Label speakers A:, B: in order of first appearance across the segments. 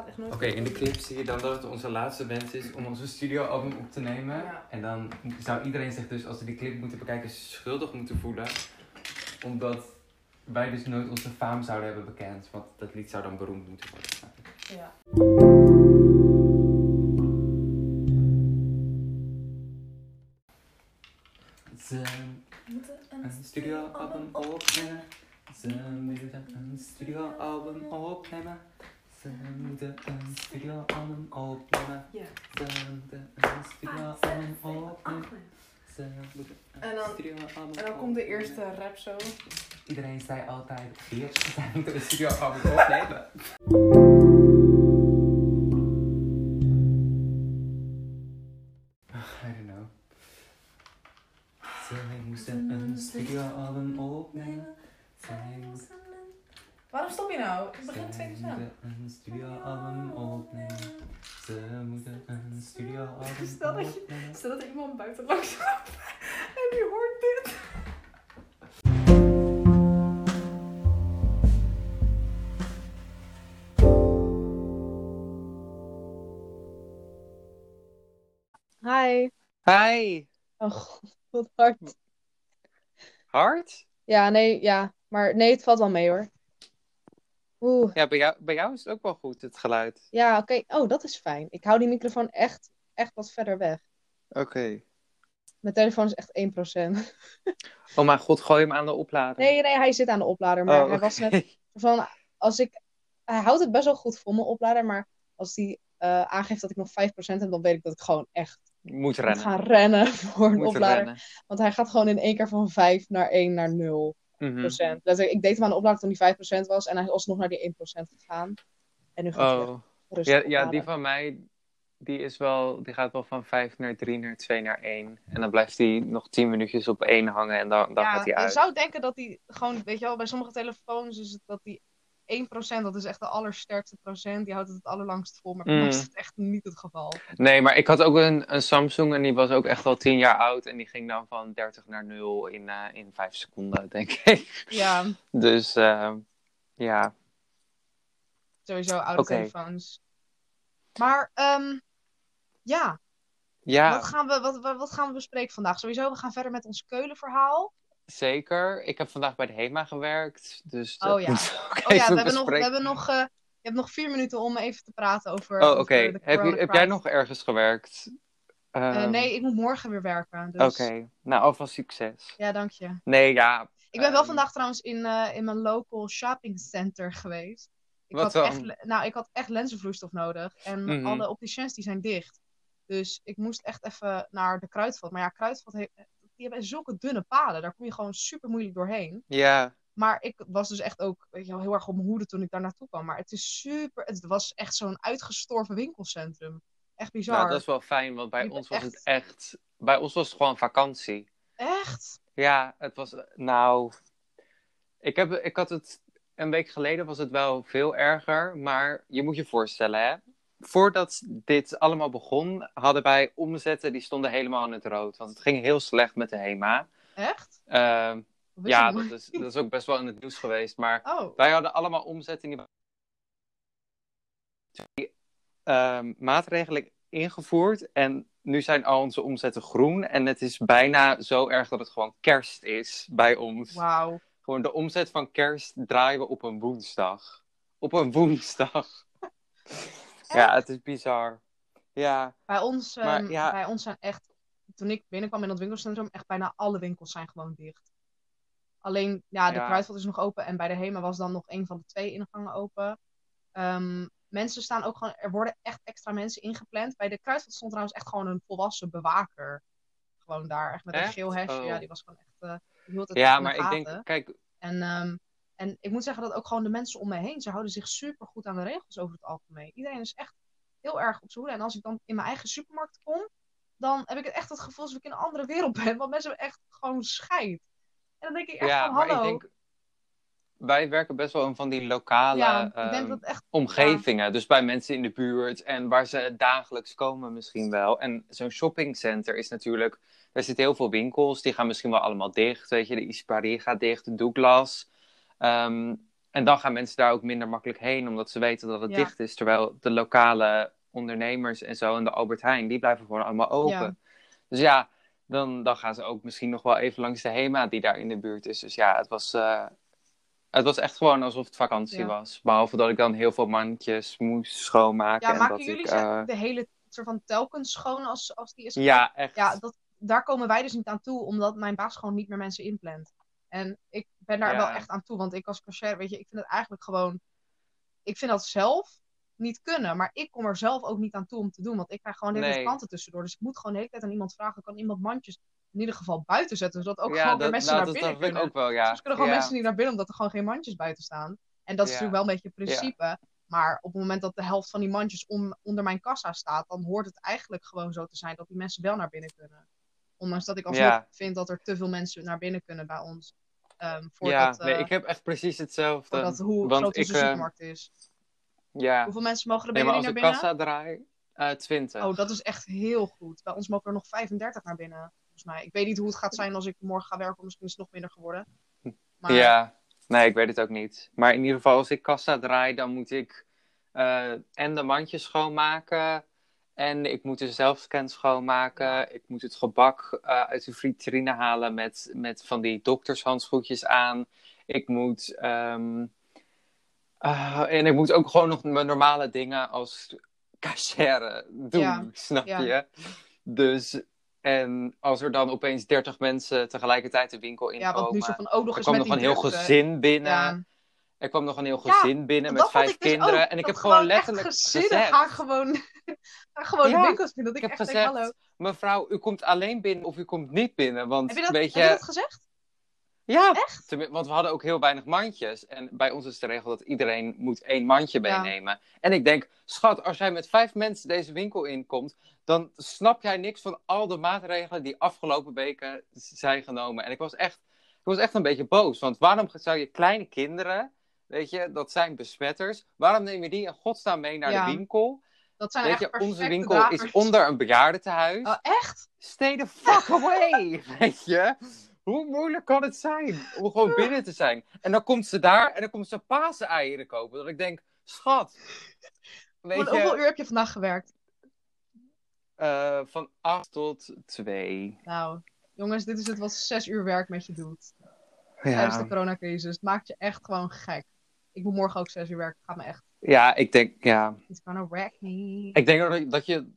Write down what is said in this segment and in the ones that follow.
A: gaat echt nooit
B: Oké, in de clip zie je dan dat het onze laatste wens is om onze studioalbum op te nemen.
A: Ja.
B: En dan zou iedereen zich dus, als ze die clip moeten bekijken, schuldig moeten voelen. Omdat wij dus nooit onze faam zouden hebben bekend. Want dat lied zou dan beroemd moeten worden.
A: Ja.
B: Ze
A: moeten
B: een studioalbum opnemen. Ze moeten een studioalbum opnemen. Ze moeten een studioalbum opnemen.
A: Ja.
B: Ze moeten een studioalbum opnemen. Ze moeten een
A: En dan- En dan komt de eerste rap zo.
B: Iedereen zei altijd, bitch, zij moeten een studioalbum opnemen. I don't know. Zij moesten een studioalbum opnemen. Zij moesten
A: Waarom stop je nou? Het begint twee keer
B: moeten een studioalbum opnemen. Ze moeten een studioalbum
A: Stel dat je-
B: opnemen.
A: Stel dat er iemand buiten langs loopt en die hoort dit. Hi.
C: Hi.
A: Oh god, wat hard.
C: Hard?
A: Ja, nee, ja. Maar nee, het valt wel mee hoor. Oeh.
C: Ja, bij jou, bij jou is het ook wel goed, het geluid.
A: Ja, oké. Oh, dat is fijn. Ik hou die microfoon echt, echt wat verder weg.
C: Oké.
A: Mijn telefoon is echt 1%.
C: Oh mijn god, gooi hem aan de oplader.
A: Nee, nee, hij zit aan de oplader. Maar
C: oh,
A: hij was net van, als ik, hij houdt het best wel goed voor mijn oplader, maar als hij eh, aangeeft dat ik nog 5% heb, dan weet ik dat ik gewoon echt
C: Moet
A: moet
C: rennen.
A: gaan rennen voor een
C: Moet
A: oplader.
C: rennen.
A: Want hij gaat gewoon in één keer van 5 naar 1 naar 0 Procent. Letterlijk, Ik deed hem aan de oplader toen hij 5% was en hij is alsnog naar die 1% gegaan. En nu gaat hij
C: Oh.
A: rustig
C: Ja, ja, die van mij, die, is wel, die gaat wel van 5 naar 3 naar 2 naar 1. En dan blijft hij nog 10 minuutjes op 1 hangen en dan, dan
A: ja,
C: gaat hij
A: je
C: uit.
A: zou denken dat hij gewoon, weet je wel, bij sommige telefoons is het dat die 1%, dat is echt de allersterkste procent, die houdt het het allerlangst vol. Maar
C: Mm.
A: is het echt niet het geval.
C: Nee, maar ik had ook een, een Samsung en die was ook echt al 10 jaar oud. En die ging dan van 30 naar 0 in, eh in 5 seconden, denk ik.
A: Ja,
C: Dus eh, ja,
A: sowieso oude
C: Oké.
A: telefoons. Maar, ehm, ja,
C: ja
A: wat, gaan we, wat, wat gaan we bespreken vandaag? Sowieso, we gaan verder met ons Keulen-verhaal.
C: Zeker. Ik heb vandaag bij de HEMA gewerkt. Dus dat
A: Oh ja.
C: ook
A: Oh ja, we hebben nog, we hebben nog, eh, je hebt nog vier minuten om even te praten over.
C: Oh, oké. Heb, je- heb jij nog ergens gewerkt?
A: Eh,
C: Ehm,
A: nee, ik moet morgen weer werken. Dus...
C: Oké, nou alvast succes.
A: Ja, dank je.
C: Nee, ja.
A: Ik ben wel
C: ehm,
A: vandaag trouwens in, eh, in mijn local shopping center geweest. Ik
C: Wat
A: had,
C: dan?
A: echt, nou, ik had echt lenzenvloeistof nodig. En
C: Mhm.
A: alle opticiens die zijn dicht. Dus ik moest echt even naar de Kruidvat. Maar ja, Kruidvat heeft, die hebben zulke dunne paden. Daar kom je gewoon super moeilijk doorheen.
C: Ja,
A: Maar ik was dus echt ook weet je, wel, heel erg op mijn hoede toen ik daar naartoe kwam. Maar het is super. Het was echt zo'n uitgestorven winkelcentrum. Echt bizar.
C: nou, dat is wel fijn, want bij ons was het
A: echt-
C: echt... Bij ons was het gewoon vakantie.
A: Echt?
C: Ja, het was... Nou... Ik, heb, ik had het... Een week geleden was het wel veel erger, maar je moet je voorstellen, hè. Voordat dit allemaal begon, hadden wij omzetten die stonden helemaal in het rood. Want het ging heel slecht met de HEMA.
A: Echt?
C: Ehm, ja, dat is, dat is ook best wel in het nieuws geweest. Maar
A: Oh,
C: wij hadden allemaal omzetten die ehm, maatregelen ingevoerd. En nu zijn al onze omzetten groen. En het is bijna zo erg dat het gewoon kerst is bij ons.
A: wauw.
C: Gewoon de omzet van kerst draaien we op een woensdag. Op een woensdag. ja, het is bizar. Ja,
A: Bij ons,
C: Maar
A: ehm,
C: ja.
A: bij ons zijn echt, toen ik binnenkwam in dat winkelcentrum, echt bijna alle winkels zijn gewoon dicht. Alleen, ja, de
C: Ja.
A: Kruidvat is nog open en bij de Hema was dan nog een van de twee ingangen open. Ehm, mensen staan ook gewoon, er worden echt extra mensen ingepland. Bij de Kruidvat stond trouwens echt gewoon een volwassen bewaker. Gewoon daar, echt met een geel hesje.
C: Oh.
A: Ja, die was gewoon echt, eh die hield het
C: ja maar ik denk, kijk,
A: En, ehm, en ik moet zeggen dat ook gewoon de mensen om mij heen, ze houden zich super goed aan de regels over het algemeen. Iedereen is echt heel erg op zijn hoede. En als ik dan in mijn eigen supermarkt kom, dan heb ik echt het gevoel alsof ik in een andere wereld ben. Want mensen hebben echt gewoon scheid. En dan denk ik echt
C: ja,
A: van,
C: maar
A: hallo.
C: ik denk, wij werken best wel in van die lokale
A: ja,
C: ehm,
A: echt...
C: omgevingen. Dus bij mensen in de buurt en waar ze dagelijks komen misschien wel. En zo'n shoppingcenter is natuurlijk... Er zitten heel veel winkels, die gaan misschien wel allemaal dicht. Weet je, de Isparie gaat dicht, de Douglas. Ehm, en dan gaan mensen daar ook minder makkelijk heen, omdat ze weten dat het
A: Ja.
C: dicht is. Terwijl de lokale ondernemers en zo en de Albert Heijn, die blijven gewoon allemaal open.
A: Ja.
C: Dus ja, dan, dan gaan ze ook misschien nog wel even langs de HEMA die daar in de buurt is. Dus ja, het was, eh, het was echt gewoon alsof het vakantie
A: Ja.
C: was. Behalve dat ik dan heel veel mandjes moest schoonmaken.
A: Ja,
C: en
A: maken
C: dat
A: jullie
C: ik, eh,
A: de hele soort van telkens schoon als, als die is
C: Ja, echt.
A: Ja, dat, daar komen wij dus niet aan toe, omdat mijn baas gewoon niet meer mensen inplant. En ik ben daar
C: Ja.
A: wel echt aan toe, want ik als cashier, weet je, ik vind het eigenlijk gewoon... Ik vind dat zelf niet kunnen, maar ik kom er zelf ook niet aan toe om te doen, want ik krijg gewoon de hele
C: Nee.
A: klanten tussendoor. Dus ik moet gewoon de hele tijd aan iemand vragen, kan iemand mandjes in ieder geval buiten zetten, zodat ook
C: ja,
A: gewoon weer
C: dat,
A: mensen
C: nou,
A: naar
C: dat,
A: binnen
C: dat vind ik
A: kunnen.
C: ook wel, ja.
A: Soms kunnen gewoon
C: ja.
A: mensen niet naar binnen, omdat er gewoon geen mandjes buiten staan. En dat is natuurlijk wel een beetje het principe. Maar op het moment dat de helft van die mandjes onder mijn kassa staat, dan hoort het eigenlijk gewoon zo te zijn dat die mensen wel naar binnen kunnen. Ondanks dat ik alsnog
C: Ja.
A: vind dat er te veel mensen naar binnen kunnen bij ons. ehm
C: ja, nee,
A: eh,
C: ik heb echt precies hetzelfde.
A: voordat hoe
C: want
A: groot
C: ik,
A: onze
C: eh,
A: supermarkt is.
C: Ja,
A: Hoeveel mensen mogen er
C: nee,
A: bij
C: maar
A: jullie
C: als
A: naar
C: ik
A: binnen?
C: kassa draai, eh 20.
A: Oh, dat is echt heel goed. Bij ons mogen er nog 35 naar binnen, volgens mij. Ik weet niet hoe het gaat zijn als ik morgen ga werken, misschien is het nog minder geworden. Maar
C: Ja, nee, ik weet het ook niet. Maar in ieder geval, als ik kassa draai, dan moet ik eh, en de mandjes schoonmaken. En ik moet de zelfscan schoonmaken. Ik moet het gebak eh, uit de vitrine halen met, met van die doktershandschoentjes aan. Ik moet. ehm, ah, en ik moet ook gewoon nog mijn normale dingen als cashier doen,
A: Ja,
C: snap
A: ja.
C: je? Dus. En als er dan opeens 30 mensen tegelijkertijd de winkel
A: ja,
C: inkomen.
A: want nu zo van, oh, nog
C: Er
A: eens met
C: nog
A: die
C: een heel gezin binnen. Er kwam nog een heel
A: Ja,
C: gezin binnen met vijf
A: dus
C: kinderen.
A: ook.
C: en ik heb gewoon letterlijk
A: gezinnen
C: gezegd,
A: gaan gewoon, gaan gewoon
C: Ja,
A: de winkels binnen. Dat
C: ik
A: ik,
C: heb
A: echt
C: gezegd,
A: denk, hallo.
C: mevrouw, u komt alleen binnen of u komt niet binnen. Want
A: Heb je dat,
C: weet
A: heb
C: je,
A: je dat gezegd?
C: ja,
A: Echt?
C: want we hadden ook heel weinig mandjes. En bij ons is de regel dat iedereen moet één mandje
A: Ja.
C: meenemen. En ik denk, schat, als jij met vijf mensen deze winkel inkomt, dan snap jij niks van al de maatregelen die afgelopen weken zijn genomen. En ik was echt, ik was echt een beetje boos. Want waarom zou je kleine kinderen, weet je, dat zijn besmetters, waarom neem je die in godsnaam mee naar
A: Ja.
C: de winkel?
A: Dat zijn
C: Weet
A: echt
C: je, onze winkel
A: dragers.
C: is onder een bejaardentehuis.
A: Oh, echt?
C: Stay the fuck away! Weet je? Hoe moeilijk kan het zijn om gewoon binnen te zijn? En dan komt ze daar en dan komt ze paaseieren kopen. Dat ik denk, schat. Weet
A: Hoe- Hoeveel
C: je,
A: uur heb je vandaag gewerkt?
C: eh, van 8 tot 2.
A: Nou, jongens, dit is het wat zes uur werk met je doet. Tijdens de
C: Ja.
A: coronacrisis. Het maakt je echt gewoon gek. Ik moet morgen ook zes uur werken. Gaat me echt...
C: ja, ik denk, ja.
A: It's gonna wreck me.
C: Ik denk dat, dat, je,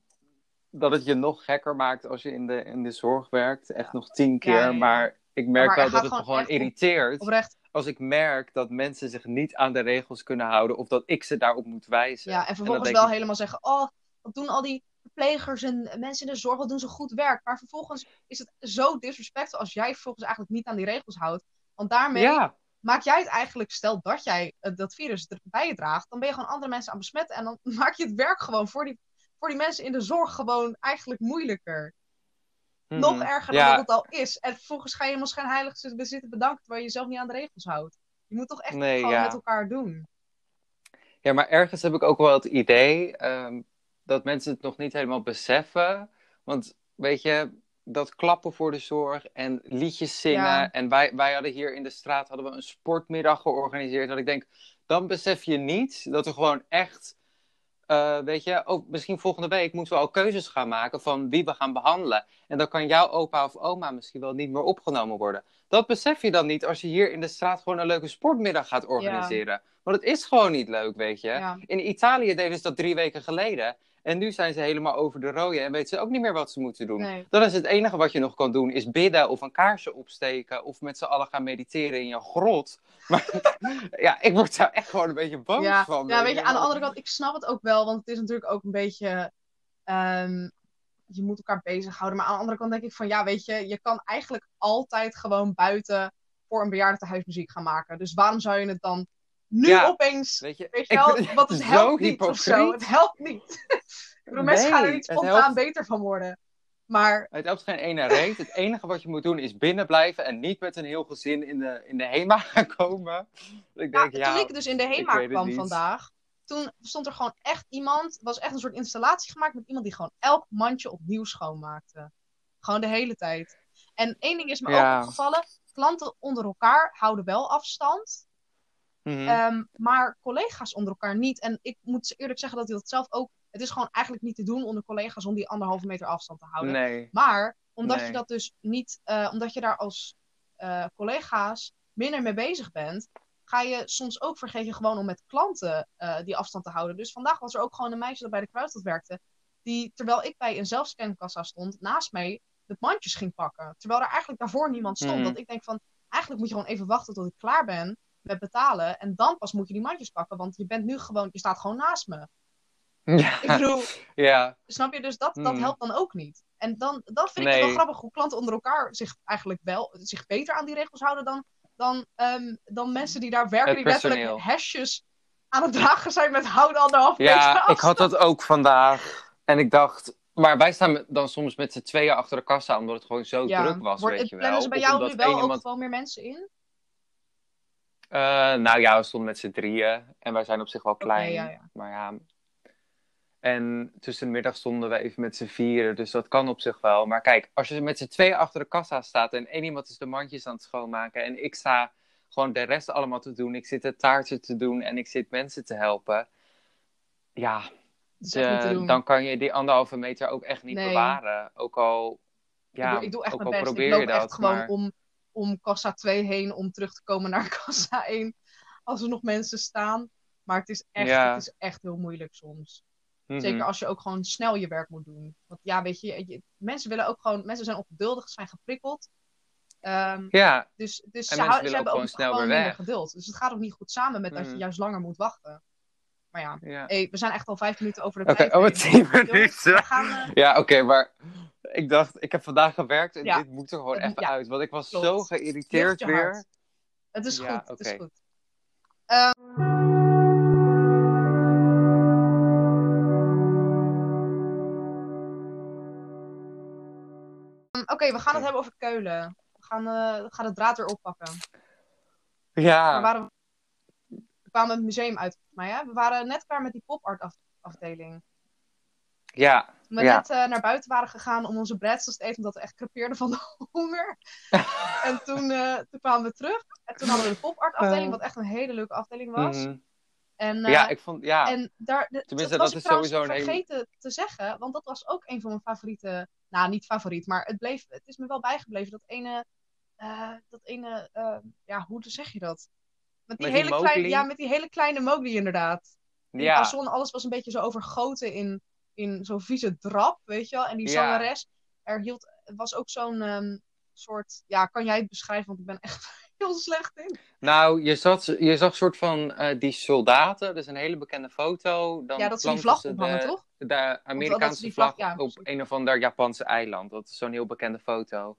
C: dat het je nog gekker maakt als je in de, in de zorg werkt. Echt nog tien keer.
A: Ja, ja, ja.
C: Maar ik merk
A: maar
C: wel dat het me
A: gewoon
C: irriteert.
A: Oprecht.
C: als ik merk dat mensen zich niet aan de regels kunnen houden of dat ik ze daarop moet wijzen.
A: Ja, en vervolgens wel
C: ik-
A: helemaal zeggen: Oh, wat doen al die verplegers en mensen in de zorg, wat doen ze goed werk. Maar vervolgens is het zo disrespectvol als jij vervolgens eigenlijk niet aan die regels houdt. Want daarmee
C: Ja,
A: maak jij het eigenlijk, stel dat jij eh, dat virus er- bij je draagt, dan ben je gewoon andere mensen aan besmetten. En dan maak je het werk gewoon voor die, voor die mensen in de zorg gewoon eigenlijk moeilijker. Nog
C: Mhm.
A: erger
C: Ja.
A: dan dat het al is. En vervolgens ga je helemaal schijnheilig zitten bedanken terwijl je jezelf niet aan de regels houdt. Je moet toch echt
C: Nee,
A: gewoon
C: ja.
A: met elkaar doen.
C: Ja, maar ergens heb ik ook wel het idee ehm, dat mensen het nog niet helemaal beseffen. Want weet je, dat klappen voor de zorg en liedjes zingen.
A: Ja.
C: En wij, wij hadden hier in de straat hadden we een sportmiddag georganiseerd. Dat ik denk, dan besef je niet dat er gewoon echt. eh, weet je, ook misschien volgende week moeten we al keuzes gaan maken van wie we gaan behandelen. En dan kan jouw opa of oma misschien wel niet meer opgenomen worden. Dat besef je dan niet als je hier in de straat gewoon een leuke sportmiddag gaat organiseren. Want het is gewoon niet leuk, weet je.
A: Ja.
C: In Italië deden ze dat drie weken geleden. En nu zijn ze helemaal over de rode en weten ze ook niet meer wat ze moeten doen.
A: Nee.
C: Dan is het enige wat je nog kan doen, is bidden of een kaarsje opsteken. Of met z'n allen gaan mediteren in je grot. Maar ja, ik word daar echt gewoon een beetje boos
A: Ja,
C: van.
A: ja, weet je, aan de andere kant, ik snap het ook wel, want het is natuurlijk ook een beetje. ehm, je moet elkaar bezighouden. Maar aan de andere kant denk ik van ja, weet je, je kan eigenlijk altijd gewoon buiten voor een bejaardentehuis muziek gaan maken. Dus waarom zou je het dan nu
C: Ja.
A: opeens.
C: Weet je,
A: Weet je
C: ik
A: wel, wat het
C: zo
A: helpt niet of zo. Het helpt niet. Ik bedoel, mensen gaan er
C: Nee,
A: niet spontaan
C: helpt.
A: beter van worden. Maar
C: Het helpt geen ene reet. Het enige wat je moet doen is binnen blijven en niet met een heel gezin in de, in de HEMA gaan komen. Ik denk, ja,
A: toen ik dus in de HEMA kwam
C: niet.
A: vandaag, toen stond er gewoon echt iemand, was echt een soort installatie gemaakt met iemand die gewoon elk mandje opnieuw schoonmaakte. Gewoon de hele tijd. En één ding is me ook opgevallen, klanten onder elkaar houden wel afstand.
C: Mhm.
A: Ehm, maar collega's onder elkaar niet. En ik moet eerlijk zeggen dat ik dat zelf ook. Het is gewoon eigenlijk niet te doen onder collega's om die anderhalve meter afstand te houden.
C: nee.
A: Maar omdat
C: Nee.
A: je dat dus niet, eh, omdat je daar als eh, collega's minder mee bezig bent, ga je soms ook vergeet je gewoon om met klanten eh, die afstand te houden. Dus vandaag was er ook gewoon een meisje dat bij de Kruidvat werkte, die terwijl ik bij een zelfscankassa stond, naast mij de mandjes ging pakken. Terwijl er eigenlijk daarvoor niemand stond.
C: Mhm.
A: Dat ik denk van, eigenlijk moet je gewoon even wachten tot ik klaar ben met betalen. En dan pas moet je die mandjes pakken, want je bent nu gewoon, je staat gewoon naast me.
C: Ja.
A: Ik bedoel,
C: ja.
A: Snap je? Dus dat, dat
C: Hmm.
A: helpt dan ook niet. En dan, dan vind ik het wel grappig hoe klanten onder elkaar zich eigenlijk wel zich beter aan die regels houden dan, dan, ehm, dan mensen die daar werken, die letterlijk hesjes aan het dragen zijn met houden anderhalf meter
C: Ja, ik had dat ook vandaag. En ik dacht, maar wij staan dan soms met z'n tweeën achter de kassa, omdat het gewoon zo
A: Ja.
C: druk was,
A: Wordt-
C: weet je wel.
A: Plannen ze bij jou nu wel ook gewoon meer mensen in?
C: Eh, nou ja, we stonden met z'n drieën. En wij zijn op zich wel klein.
A: ja, ja.
C: Maar ja. En tussen de middag stonden we even met z'n vieren. Dus dat kan op zich wel. Maar kijk, als je met z'n tweeën achter de kassa staat. En één iemand is de mandjes aan het schoonmaken. En ik sta gewoon de rest allemaal te doen. Ik zit het taartje te doen. En ik zit mensen te helpen. Ja, de-
A: doen.
C: dan kan je die anderhalve meter ook echt niet
A: Nee.
C: bewaren. Ook al, ja,
A: ik, doe, ik doe echt
C: ook al
A: best. Ik
C: probeer
A: loop
C: je
A: echt
C: dat.
A: gewoon
C: maar...
A: om, om kassa 2 heen om terug te komen naar kassa 1. Als er nog mensen staan. Maar het is echt,
C: Ja.
A: het is echt heel moeilijk soms.
C: Mhm.
A: Zeker als je ook gewoon snel je werk moet doen. Want ja, weet je, je- mensen willen ook gewoon, mensen zijn ongeduldig, ze zijn geprikkeld. Ehm,
C: Ja,
A: dus dus
C: En
A: ze, hebben
C: ook snel
A: gewoon
C: weer
A: minder
C: weg.
A: geduld. Dus het gaat ook niet goed samen met dat je
C: Mhm.
A: juist langer moet wachten. Maar ja,
C: ja.
A: hey, we zijn echt al vijf minuten over de
C: Oké,
A: tijd.
C: oh,
A: heen.
C: tien minuten.
A: we gaan, eh,
C: Ja, oké, maar ik dacht, ik heb vandaag gewerkt en
A: Ja.
C: dit moet er gewoon even
A: ja,
C: uit. Want ik was
A: klopt.
C: zo geïrriteerd weer.
A: hart. Het is
C: Ja,
A: goed, het is
C: oké.
A: goed. Ehm, Oké, we gaan het hebben over Keulen. We gaan, we gaan het draad weer oppakken.
C: Ja,
A: We, waren, we kwamen het museum uit, volgens mij. Hè? We waren net klaar met die pop-art af- afdeling.
C: Ja,
A: we
C: Ja.
A: net eh, naar buiten waren gegaan om onze breadsels te eten, omdat we echt crepeerden van de honger. en toen, eh, toen kwamen we terug. En toen hadden we de pop-art afdeling, wat echt een hele leuke afdeling was.
C: Mhm.
A: En, eh,
C: ja, ik vond, ja,
A: en daar, de,
C: Tenminste,
A: was
C: dat is sowieso een hele-
A: vergeten te zeggen, want dat was ook een van mijn favoriete, nou niet favoriet, maar het, bleef, het is me wel bijgebleven, dat ene, eh, dat ene, eh, ja, hoe zeg je dat? Met die,
C: Met die
A: hele kleine, ja, met die hele kleine Mowgli inderdaad.
C: Ja,
A: Amazon, alles was een beetje zo overgoten in, in zo'n vieze drap, weet je wel. En die
C: Ja.
A: zangeres, er hield, was ook zo'n ehm, soort, ja, kan jij het beschrijven, want ik ben echt heel slecht in.
C: nou, je, zat, je zag soort van eh, die soldaten, dat is een hele bekende foto. Dan
A: ja, dat ze die vlag ophangen,
C: de,
A: toch?
C: de Amerikaanse
A: vlag-
C: vlag,
A: ja,
C: op
A: precies.
C: een of ander Japanse eiland. Dat is zo'n heel bekende foto.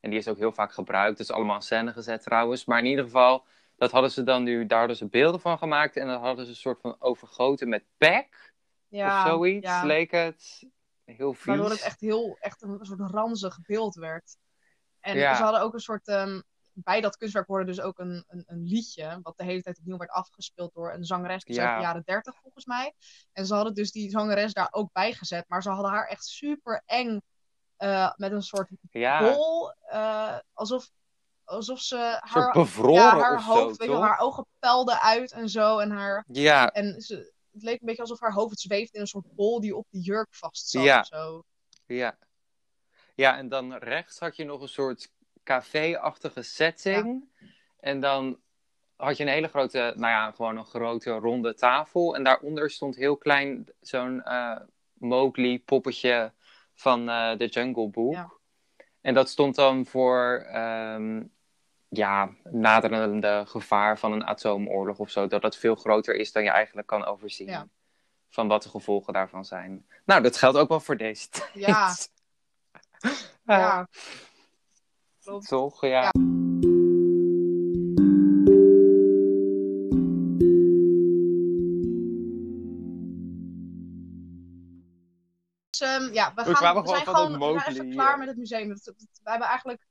C: En die is ook heel vaak gebruikt. Dat is allemaal in scène gezet trouwens. Maar in ieder geval, dat hadden ze dan nu, daar hadden ze beelden van gemaakt. En dat hadden ze een soort van overgoten met pek
A: Ja,
C: of zoiets.
A: ja.
C: Leek het heel vies.
A: Waardoor het echt heel, echt een soort ranzig beeld werd. En
C: Ja.
A: ze hadden ook een soort, ehm, bij dat kunstwerk hoorde dus ook een, een, een liedje, wat de hele tijd opnieuw werd afgespeeld door een zangeres uit de jaren 30 volgens mij. En ze hadden dus die zangeres daar ook bij gezet, maar ze hadden haar echt super eng eh, met een soort bol, eh, alsof, alsof ze haar,
C: bevroren
A: ja, haar
C: of
A: hoofd,
C: zo,
A: weet je haar ogen pelden uit en zo. En, haar,
C: Ja,
A: en ze, het leek een beetje alsof haar hoofd zweefde in een soort bol die op die jurk vast zat
C: Ja.
A: zo.
C: ja. Ja, en dan rechts had je nog een soort café-achtige setting. En dan had je een hele grote, nou ja, gewoon een grote ronde tafel. En daaronder stond heel klein zo'n eh Mowgli poppetje van eh The Jungle Book.
A: Ja.
C: En dat stond dan voor, ehm, ja, naderende gevaar van een atoomoorlog of zo. Dat dat veel groter is dan je eigenlijk kan overzien.
A: Ja.
C: Van wat de gevolgen daarvan zijn. Nou, dat geldt ook wel voor deze tijd.
A: Ja,
C: Ja.
A: Klopt.
C: Toch? Ja.
A: Ja. Dus, ehm, ja, we,
C: We
A: gaan, we
C: gewoon
A: zijn gewoon we zijn klaar
C: eh.
A: met het museum. We hebben eigenlijk,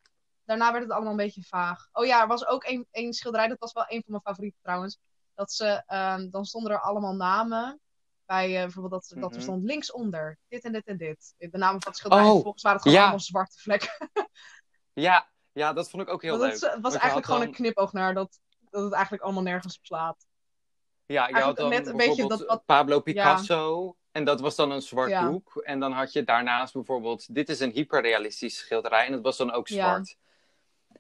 A: daarna werd het allemaal een beetje vaag. Oh ja, er was ook één schilderij, dat was wel een van mijn favorieten trouwens. Dat ze, ehm, dan stonden er allemaal namen. Bij eh, bijvoorbeeld dat, dat er
C: Mhm.
A: stond linksonder, dit en dit en dit. De namen van het schilderij,
C: Oh,
A: volgens waren het gewoon
C: ja.
A: allemaal zwarte vlekken.
C: Ja, ja, dat vond ik ook heel leuk.
A: het, het was eigenlijk gewoon
C: dan-
A: een knipoog naar dat dat het eigenlijk allemaal nergens op slaat.
C: Ja, je had dan
A: net een beetje dat wat-
C: Pablo Picasso. En dat was dan een zwart
A: Ja.
C: doek. En dan had je daarnaast bijvoorbeeld... Dit is een hyperrealistische schilderij. En dat was dan ook
A: Ja.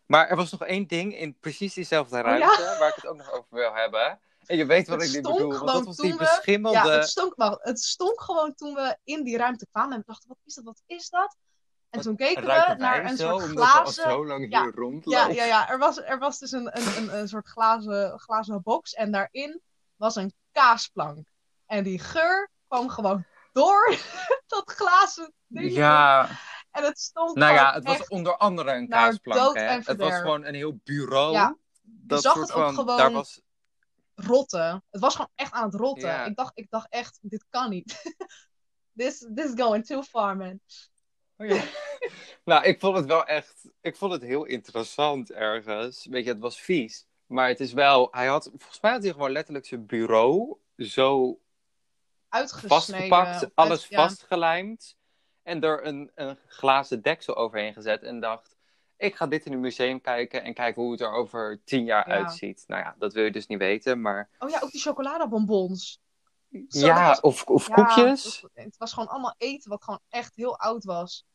C: Maar er was nog één ding in precies diezelfde
A: ja.
C: ruimte... waar ik het ook nog over wil hebben. En je weet wat
A: Het
C: ik nu bedoel. Want dat was
A: we-. Ja, het stonk, wacht, het stonk gewoon toen we in die ruimte kwamen. En we dachten, wat is dat, wat is dat? En toen keken we naar een
C: zo,
A: soort glazen...
C: zo lang
A: Ja,
C: hier rondlopen.
A: Ja, ja, ja. Er, was, er was dus een, een, een, een soort glazen, glazen box. En daarin was een kaasplank. En die geur kwam gewoon door dat glazen ding.
C: Ja,
A: En het stond
C: nou ja, het was onder andere een kaasplank.
A: dood
C: Hè?
A: en
C: Het was gewoon een heel bureau.
A: Ja,
C: dat
A: zag
C: soort
A: het ook
C: van,
A: gewoon-
C: Daar was,
A: rotten. Het was gewoon echt aan het rotten.
C: Ja.
A: Ik, dacht, ik dacht echt, dit kan niet. this, this is going too far, man.
C: Oh ja. nou, ik vond het wel echt. Ik vond het heel interessant ergens. Weet je, het was vies. Maar het is wel. Hij had. Volgens mij had hij gewoon letterlijk zijn bureau zo
A: Uitgesneden.
C: vastgepakt. Alles
A: uit- ja.
C: vastgelijmd. En er een, een glazen deksel overheen gezet. En dacht. Ik ga dit in een museum kijken. En kijken hoe het er over tien jaar
A: Ja.
C: uitziet. Nou ja, dat wil je dus niet weten. Maar.
A: Oh ja, ook die chocoladebonbons. Zo,
C: ja,
A: was-
C: of, of
A: Ja,
C: koekjes.
A: het- Het was gewoon allemaal eten wat gewoon echt heel oud was.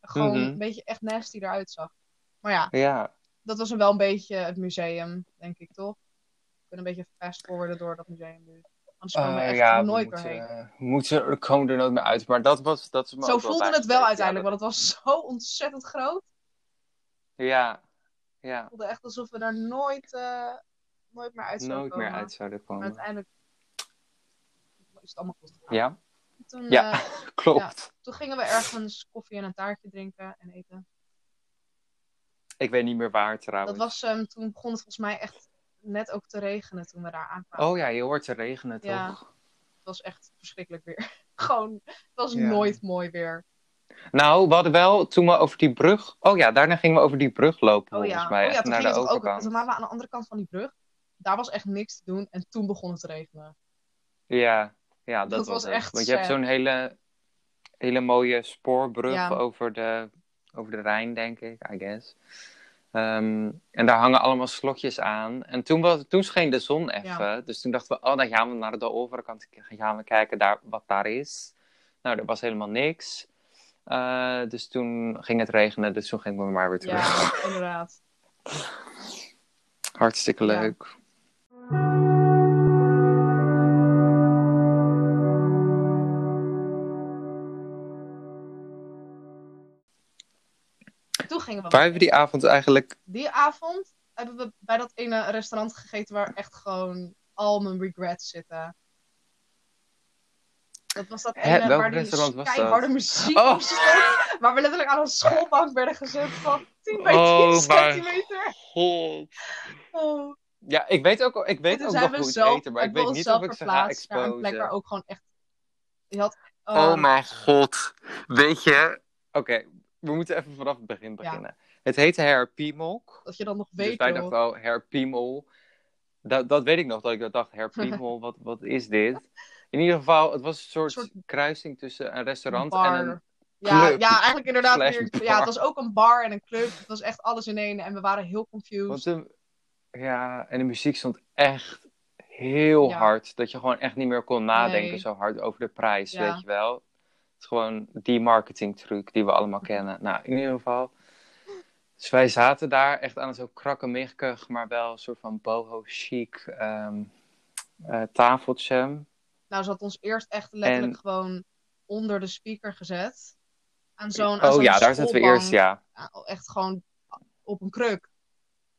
A: Gewoon
C: Mhm.
A: een beetje echt nasty eruit zag. Maar ja,
C: Ja.
A: dat was wel een beetje het museum, denk ik toch? We kunnen een beetje fast forwarden door dat museum nu. Anders komen we
C: Eh,
A: echt
C: ja, we
A: nooit
C: moeten,
A: doorheen.
C: eh, we moeten, er komen er nooit meer uit. Maar dat was. Dat
A: Zo voelde het wel uiteindelijk, want het was zo ontzettend groot.
C: Ja, ja.
A: Het voelde echt alsof we daar nooit, eh, nooit meer uit zouden
C: nooit
A: komen.
C: meer uit zouden
A: Maar
C: komen.
A: uiteindelijk is het allemaal goed gegaan.
C: Ja,
A: Toen,
C: Ja.
A: eh,
C: klopt.
A: toen gingen we ergens koffie en een taartje drinken en eten.
C: Ik weet niet meer waar trouwens.
A: Dat was, ehm, toen begon het volgens mij echt net ook te regenen toen we daar aankwamen.
C: Oh ja, je hoort te regenen toch?
A: Ja. Het was echt verschrikkelijk weer. Gewoon, het was
C: Ja.
A: nooit mooi weer.
C: Nou, we hadden wel toen we over die brug. Oh ja, daarna gingen we over die brug lopen
A: Oh
C: volgens
A: ja,
C: mij.
A: oh, ja toen
C: naar de
A: ook. Toen waren we aan de andere kant van die brug. Daar was echt niks te doen en toen begon het te regenen.
C: Ja, ja, dat,
A: Dat
C: was,
A: echt
C: Want je hebt zo'n hele, hele mooie spoorbrug
A: Ja.
C: over, de, over de Rijn, denk ik, I guess. Ehm, en daar hangen allemaal slotjes aan. En toen, was, toen scheen de zon even. Dus toen dachten we, oh, dan gaan we naar de overkant gaan we kijken daar, wat daar is. Nou, er was helemaal niks. Eh, dus toen ging het regenen, dus toen gingen we maar weer terug.
A: Ja, inderdaad.
C: Hartstikke
A: Ja. Toen gingen we
C: Waar hebben we die avond eigenlijk...
A: Die avond hebben we bij dat ene restaurant gegeten waar echt gewoon al mijn regrets zitten. Dat was dat ene waar die keiharde muziek
C: Oh.
A: op stond. Waar we letterlijk aan een schoolbank werden gezet van 10 bij 10
C: Oh,
A: centimeter.
C: God.
A: Oh.
C: Ja, ik weet ook, ik weet ook nog
A: we
C: hoe het
A: zelf,
C: eten, maar ik weet
A: we
C: niet of ik ze ga
A: verplaatst naar een plek waar
C: exposen.
A: ook gewoon echt... Je had,
C: Oh
A: ehm,
C: mijn god. Weet je... Oké, we moeten even vanaf het begin beginnen. Het heette Her Piemel.
A: Dat je dan nog
C: Dus
A: weet,
C: wij
A: joh.
C: dachten al. Dat, dat weet ik nog, dat ik dacht, Her Piemel, wat, wat is dit? In ieder geval, het was een soort,
A: soort
C: kruising tussen een restaurant en een...
A: Ja,
C: club.
A: ja, eigenlijk inderdaad. Ja, het was ook een bar en een club. Het was echt alles in één. En we waren heel confused.
C: Want de, ja, en de muziek stond echt heel
A: Ja.
C: hard. Dat je gewoon echt niet meer kon nadenken
A: Nee.
C: zo hard over de prijs,
A: Ja.
C: weet je wel. Is gewoon die marketingtruc die we allemaal kennen. Nou, in ieder geval. Dus wij zaten daar echt aan zo'n krakkemikkig, maar wel een soort van boho chic ehm, eh, tafeltje.
A: Nou, ze had ons eerst echt letterlijk
C: En-
A: gewoon onder de speaker gezet. Aan zo'n
C: Oh ja, daar zaten we eerst, ja.
A: Echt gewoon op een kruk.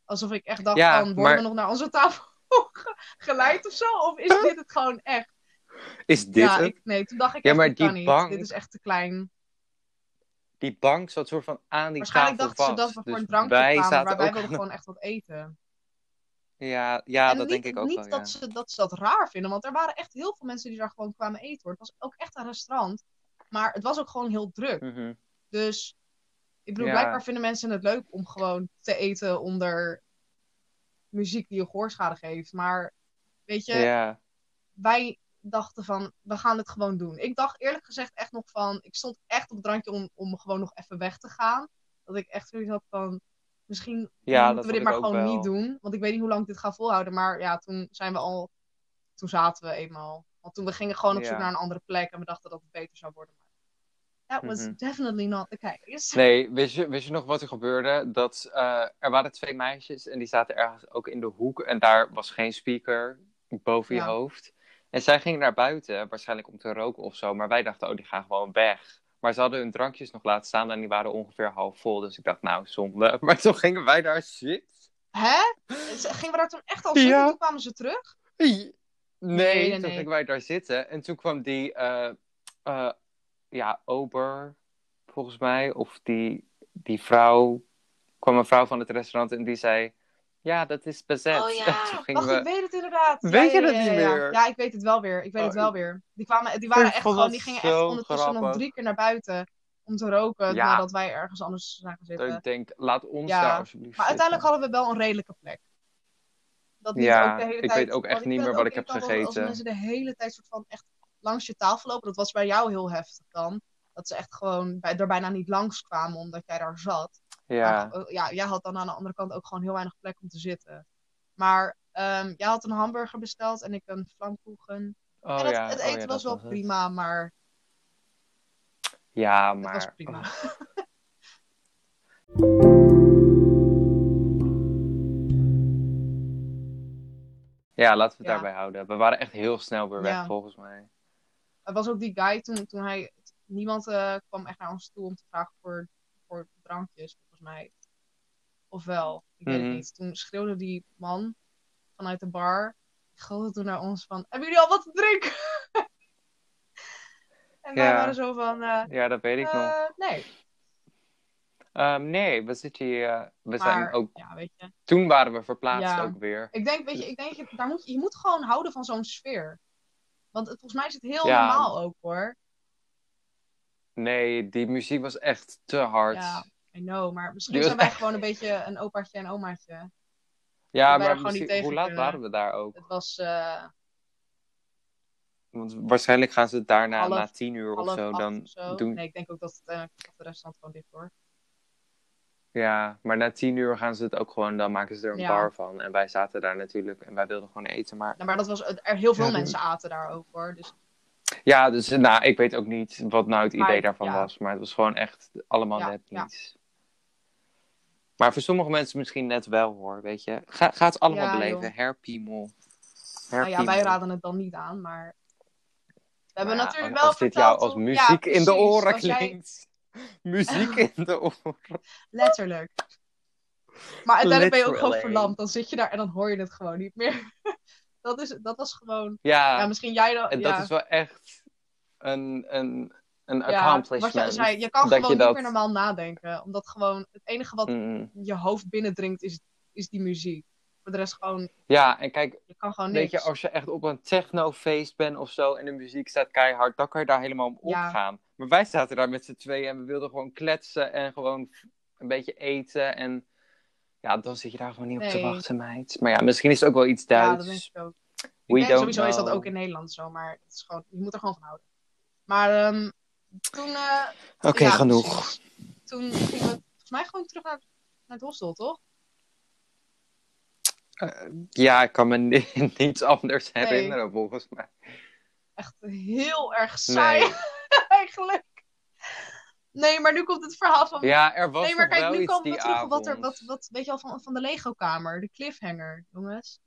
A: Alsof ik echt dacht,
C: Ja,
A: van, worden
C: maar-
A: we nog naar onze tafel ge- geleid of zo? Of is dit het gewoon echt?
C: Is dit
A: ja, ik, nee, toen dacht ik
C: Ja,
A: echt,
C: maar die
A: niet.
C: bank-
A: Dit is echt te klein.
C: Die bank zat soort van aan die
A: Waarschijnlijk
C: tafel
A: dachten ze
C: vast.
A: dat we voor
C: Dus
A: een drankje
C: wij
A: kwamen,
C: zaten
A: maar wij
C: ook
A: wilden
C: aan-
A: gewoon echt wat eten.
C: Ja, ja
A: en
C: dat
A: niet,
C: denk ik ook
A: niet
C: wel, ja.
A: dat, ze, dat ze dat raar vinden, want er waren echt heel veel mensen die daar gewoon kwamen eten. Hoor. Het was ook echt een restaurant, maar het was ook gewoon heel druk.
C: Mhm.
A: Dus ik bedoel,
C: Ja.
A: blijkbaar vinden mensen het leuk om gewoon te eten onder muziek die je gehoorschade geeft. Maar weet je,
C: Ja.
A: wij dachten van, we gaan het gewoon doen. Ik dacht eerlijk gezegd echt nog van, ik stond echt op het randje om, om gewoon nog even weg te gaan. Dat ik echt zoiets had van, misschien
C: Ja,
A: moeten we dit maar gewoon
C: wel.
A: niet doen. Want ik weet niet hoe lang ik dit ga volhouden. Maar ja, toen zijn we al... Toen zaten we eenmaal. Want toen we gingen gewoon op zoek
C: Ja.
A: naar een andere plek. En we dachten dat het beter zou worden. Maar that was
C: Mhm.
A: definitely not the case.
C: Nee, wist je, wist je nog wat er gebeurde? Dat, eh, er waren twee meisjes en die zaten ergens ook in de hoek. En daar was geen speaker boven je hoofd. En zij gingen naar buiten, waarschijnlijk om te roken of zo. Maar wij dachten, oh, die gaan gewoon weg. Maar ze hadden hun drankjes nog laten staan en die waren ongeveer half vol. Dus ik dacht, nou, zonde. Maar toen gingen wij daar zitten.
A: Hè? Gingen we daar toen echt al zitten?
C: Ja.
A: Toen kwamen ze terug?
C: Nee,
A: nee,
C: toen
A: nee.
C: gingen wij daar zitten. En toen kwam die, eh, eh, ja, ober, volgens mij. Of die, die vrouw, kwam een vrouw van het restaurant en die zei... Ja, dat is bezet.
A: Oh ja, wacht,
C: we...
A: ik weet het inderdaad.
C: Weet
A: ja,
C: je
A: ja,
C: dat niet meer?
A: Ja, ik weet het wel weer. Ik weet
C: Oh,
A: het wel weer. Die, kwamen, die waren echt gewoon, die gingen echt ondertussen nog drie keer naar buiten om te roken nadat wij ergens anders zagen
C: Dat
A: zitten.
C: ik denk, laat ons
A: Ja,
C: daar alsjeblieft
A: Maar uiteindelijk
C: zitten.
A: hadden we wel een redelijke plek. Dat
C: Ja,
A: ook de hele
C: ik
A: tijd,
C: weet ook echt niet meer wat ik heb gegeten.
A: Als mensen de hele tijd soort van echt langs je tafel lopen. Dat was bij jou heel heftig dan. Dat ze echt gewoon bij, er bijna niet langs kwamen omdat jij daar zat.
C: Ja,
A: Maar, ja, jij had dan aan de andere kant ook gewoon heel weinig plek om te zitten. Maar ehm, jij had een hamburger besteld en ik een flammkuchen.
C: oh
A: en het,
C: ja.
A: het
C: oh
A: eten
C: ja,
A: was wel
C: het.
A: prima, maar
C: Ja,
A: het
C: maar...
A: was prima.
C: Ja, laten we het
A: Ja.
C: daarbij houden. We waren echt heel snel weer weg,
A: Ja.
C: volgens mij.
A: Het was ook die guy toen, toen hij... Niemand eh, kwam echt naar ons toe om te vragen voor, voor drankjes, volgens mij. Of wel, ik weet
C: Mhm.
A: het niet. Toen schreeuwde die man vanuit de bar. Gilde toen naar ons van... Hebben jullie al wat te drinken? en wij
C: Ja.
A: waren zo van... eh,
C: Ja, dat weet ik nog.
A: eh, nee.
C: Ehm, nee, we zitten hier... eh, we zijn ook...
A: ja, weet je.
C: Toen waren we verplaatst
A: Ja.
C: ook weer.
A: Ik denk, weet je, ik denk, daar moet, je je moet gewoon houden van zo'n sfeer. Want het, volgens mij is het heel normaal ook hoor.
C: Nee, die muziek was echt te hard.
A: Ja, I know. Maar misschien zijn wij gewoon een beetje een opaatje en omaatje.
C: Ja, maar
A: gewoon
C: misschien-
A: niet tegen
C: hoe laat
A: kunnen.
C: waren we daar ook?
A: Het was eh
C: Want waarschijnlijk gaan ze daarna
A: Half-
C: na tien uur of zo dan
A: of zo.
C: doen.
A: Nee, ik denk ook dat het, uh, dat de restaurant gewoon dicht hoor.
C: Ja, maar na tien uur gaan ze het ook gewoon, dan maken ze er een
A: Ja.
C: bar van. En wij zaten daar natuurlijk en wij wilden gewoon eten. Maar
A: maar dat was, er heel veel
C: Ja,
A: mensen aten daar ook hoor. Dus
C: ja, dus nou, ik weet ook niet wat nou het idee daarvan was. Maar het was gewoon echt allemaal net niets. Maar voor sommige mensen misschien net wel hoor, weet je. Ga, ga het allemaal
A: Ja,
C: beleven.
A: joh.
C: Herpiemel.
A: nou ja, wij raden het dan niet aan. Maar we hebben
C: ja,
A: natuurlijk wel
C: Als dit jou als muziek
A: Ja,
C: in de oren
A: jij-
C: klinkt. Muziek in de oren.
A: Letterlijk. Maar uiteindelijk ben je ook gewoon verlamd. Dan zit je daar en dan hoor je het gewoon niet meer. dat, is, dat was gewoon...
C: Ja,
A: misschien jij dan...
C: en dat is wel echt een, een, een
A: Ja,
C: accomplishment.
A: wat je zei, je kan gewoon
C: je
A: niet
C: dat...
A: meer normaal nadenken. Omdat gewoon het enige wat
C: Mm,
A: je hoofd binnendringt is, is die muziek. Voor de rest gewoon,
C: Ja, en kijk,
A: je kan gewoon
C: weet
A: niks.
C: je, als je echt op een technofeest bent of zo en de muziek staat keihard, dan kan je daar helemaal om
A: Ja.
C: opgaan. Maar wij zaten daar met z'n tweeën en we wilden gewoon kletsen en gewoon een beetje eten. En ja, dan zit je daar gewoon niet op te wachten, meid. Maar ja, misschien is het ook wel iets
A: Ja,
C: Duits.
A: dat denk ik ook. Ik
C: We
A: denk sowieso is dat ook in Nederland zo, maar het is gewoon, je moet er gewoon van houden. Maar ehm, toen, eh,
C: Oké,
A: ja,
C: genoeg.
A: toen gingen we volgens mij gewoon terug naar, naar het hostel, toch?
C: Eh, ja, ik kan me ni- niets anders herinneren volgens mij.
A: Echt heel erg saai
C: Nee.
A: eigenlijk. Nee, maar nu komt het verhaal van
C: Ja, er was
A: nee, maar kijk, nu komen we terug op wat er, wat, wat, weet je wel, van, van de Lego-kamer, de cliffhanger, jongens.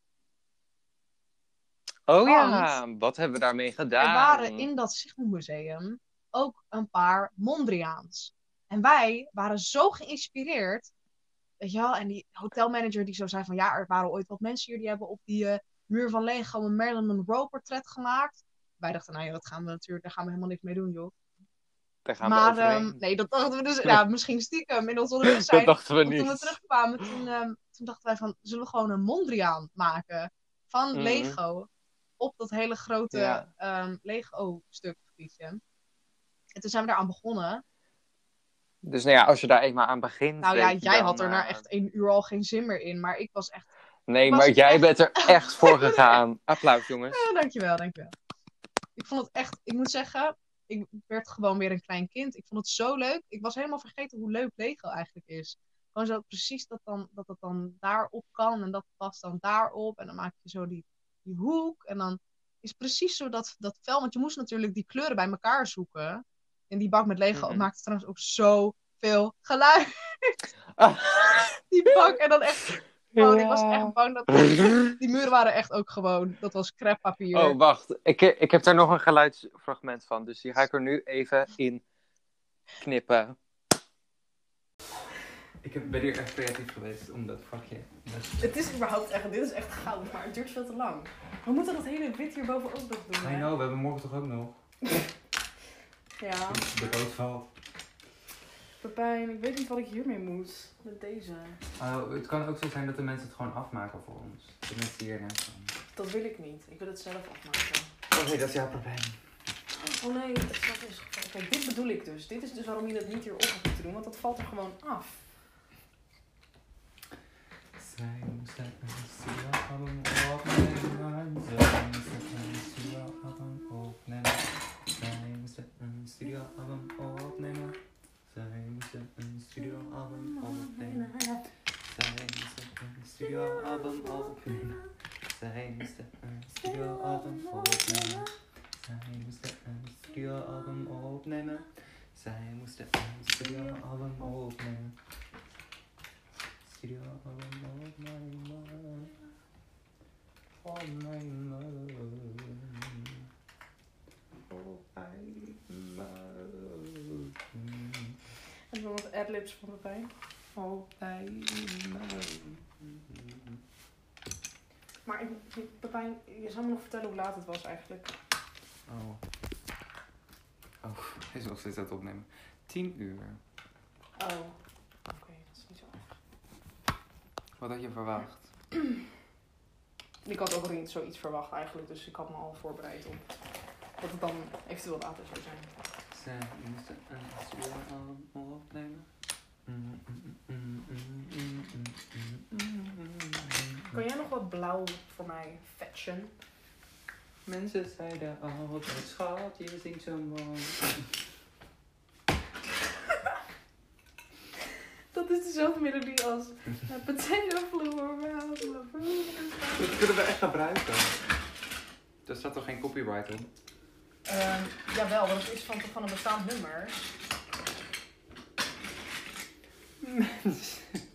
C: Oh ja, wat hebben we daarmee gedaan?
A: Er waren in dat Sigmund Museum ook een paar Mondriaans. En wij waren zo geïnspireerd, weet je wel, en die hotelmanager die zo zei van, ja, er waren ooit wat mensen hier die hebben op die eh, muur van Lego een Marilyn Monroe portret gemaakt. Wij dachten, nou ja, dat gaan we natuurlijk, daar gaan we helemaal niks mee doen, joh.
C: Daar gaan we
A: maar
C: overheen.
A: ehm, nee, dat dachten we dus, ja, misschien stiekem in ons onbewustzijn.
C: dat dachten we
A: Want toen we
C: niet.
A: terugkwamen, toen, ehm, toen dachten wij van, zullen we gewoon een Mondriaan maken van
C: Mhm.
A: Lego op dat hele grote
C: Ja.
A: ehm, Lego-stuk. En toen zijn we daaraan begonnen.
C: Dus nou ja, als je daar eenmaal aan begint.
A: Nou ja, jij
C: dan,
A: had er na
C: eh,
A: echt één uur al geen zin meer in, maar ik was echt...
C: Nee,
A: was
C: maar jij
A: echt-
C: bent er echt voor gegaan. Applaus, jongens.
A: Ja, dankjewel, dankjewel. Ik vond het echt, ik moet zeggen, ik werd gewoon weer een klein kind. Ik vond het zo leuk. Ik was helemaal vergeten hoe leuk Lego eigenlijk is. Gewoon zo precies dat, dan, dat het dan daarop kan. En dat past dan daarop. En dan maak je zo die, die hoek. En dan is precies zo dat, dat vel. Want je moest natuurlijk die kleuren bij elkaar zoeken. En die bak met Lego maakte trouwens ook zoveel geluid.
D: Ah.
A: Die bak. En dan echt. Gewoon, ik was echt bang dat. Die muren waren echt ook gewoon. Dat was creppapier.
D: Oh, wacht. Ik, ik heb daar nog een geluidsfragment van. Dus die ga ik er nu even in knippen.
C: Ik heb, ben hier echt creatief geweest om dat vakje.
E: Het is überhaupt echt, dit is echt goud, maar het duurt veel te lang. We moeten dat hele wit hierboven ook nog doen.
C: I
E: hè?
C: know, we hebben morgen toch ook nog.
E: Ja,
C: De boot valt.
E: Pepijn, ik weet niet wat ik hiermee moet. Met deze.
C: Oh, het kan ook zo zijn dat de mensen het gewoon afmaken voor ons. De mensen die hier net zijn.
E: Dat wil ik niet. Ik wil het zelf afmaken.
C: Oké, dat is jouw probleem.
E: Oh nee, dat is... Kijk, dit bedoel ik dus. Dit is dus waarom je dat niet hierop hebt moeten doen, want dat valt er gewoon af.
C: Zij moesten een istiyor abim olup nena. Sen misin ön istiyor abim olup nena. Sen misin ön istiyor abim olup nena. Sen misin ön istiyor abim olup nena. Sen misin ön istiyor abim olup nena. Sen misin ön istiyor abim olup nena. Istiyor abim olup nena. All night. Opnemen. Opnemen.
E: En dan wat adlibs van Pepijn.
C: Opnemen.
E: Maar ik- Pepijn, je zou me nog vertellen hoe laat het was eigenlijk.
C: Oh. Oh, hij is nog steeds aan het opnemen. 10 uur.
E: Oh. Oké, dat is niet zo erg.
C: Wat had je verwacht?
E: Ik had ook niet zoiets verwacht eigenlijk, dus ik had me al voorbereid op dat het dan eventueel later zou zijn.
C: Zij moesten een opnemen. Mm, mm, mm.
E: Kan jij nog wat blauw voor mij fetchen?
C: Mensen zeiden altijd, schat, je zingt zo mooi.
E: Dat is dezelfde melodie als Potato Floor.
C: Dat kunnen we echt gebruiken. Daar staat toch geen copyright op?
E: Ehm jawel, want het is van, van een bestaand nummer.
C: Mensen.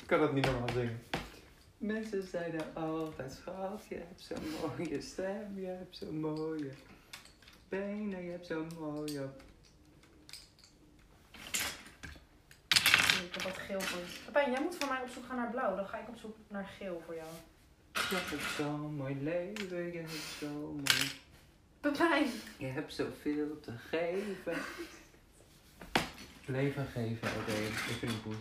C: Ik kan dat niet normaal zingen. Mensen zeiden altijd, schat, je hebt zo'n mooie stem, je hebt zo'n mooie benen, je hebt zo'n mooie...
E: Ik heb wat geel voor je. Pepijn, jij moet van mij op zoek gaan naar blauw. Dan ga ik op zoek naar geel voor jou.
C: Je hebt zo'n mooi leven, je hebt zo mooi...
E: Pepijn!
C: Je hebt zoveel te geven. Leven geven, oké, ik vind het goed.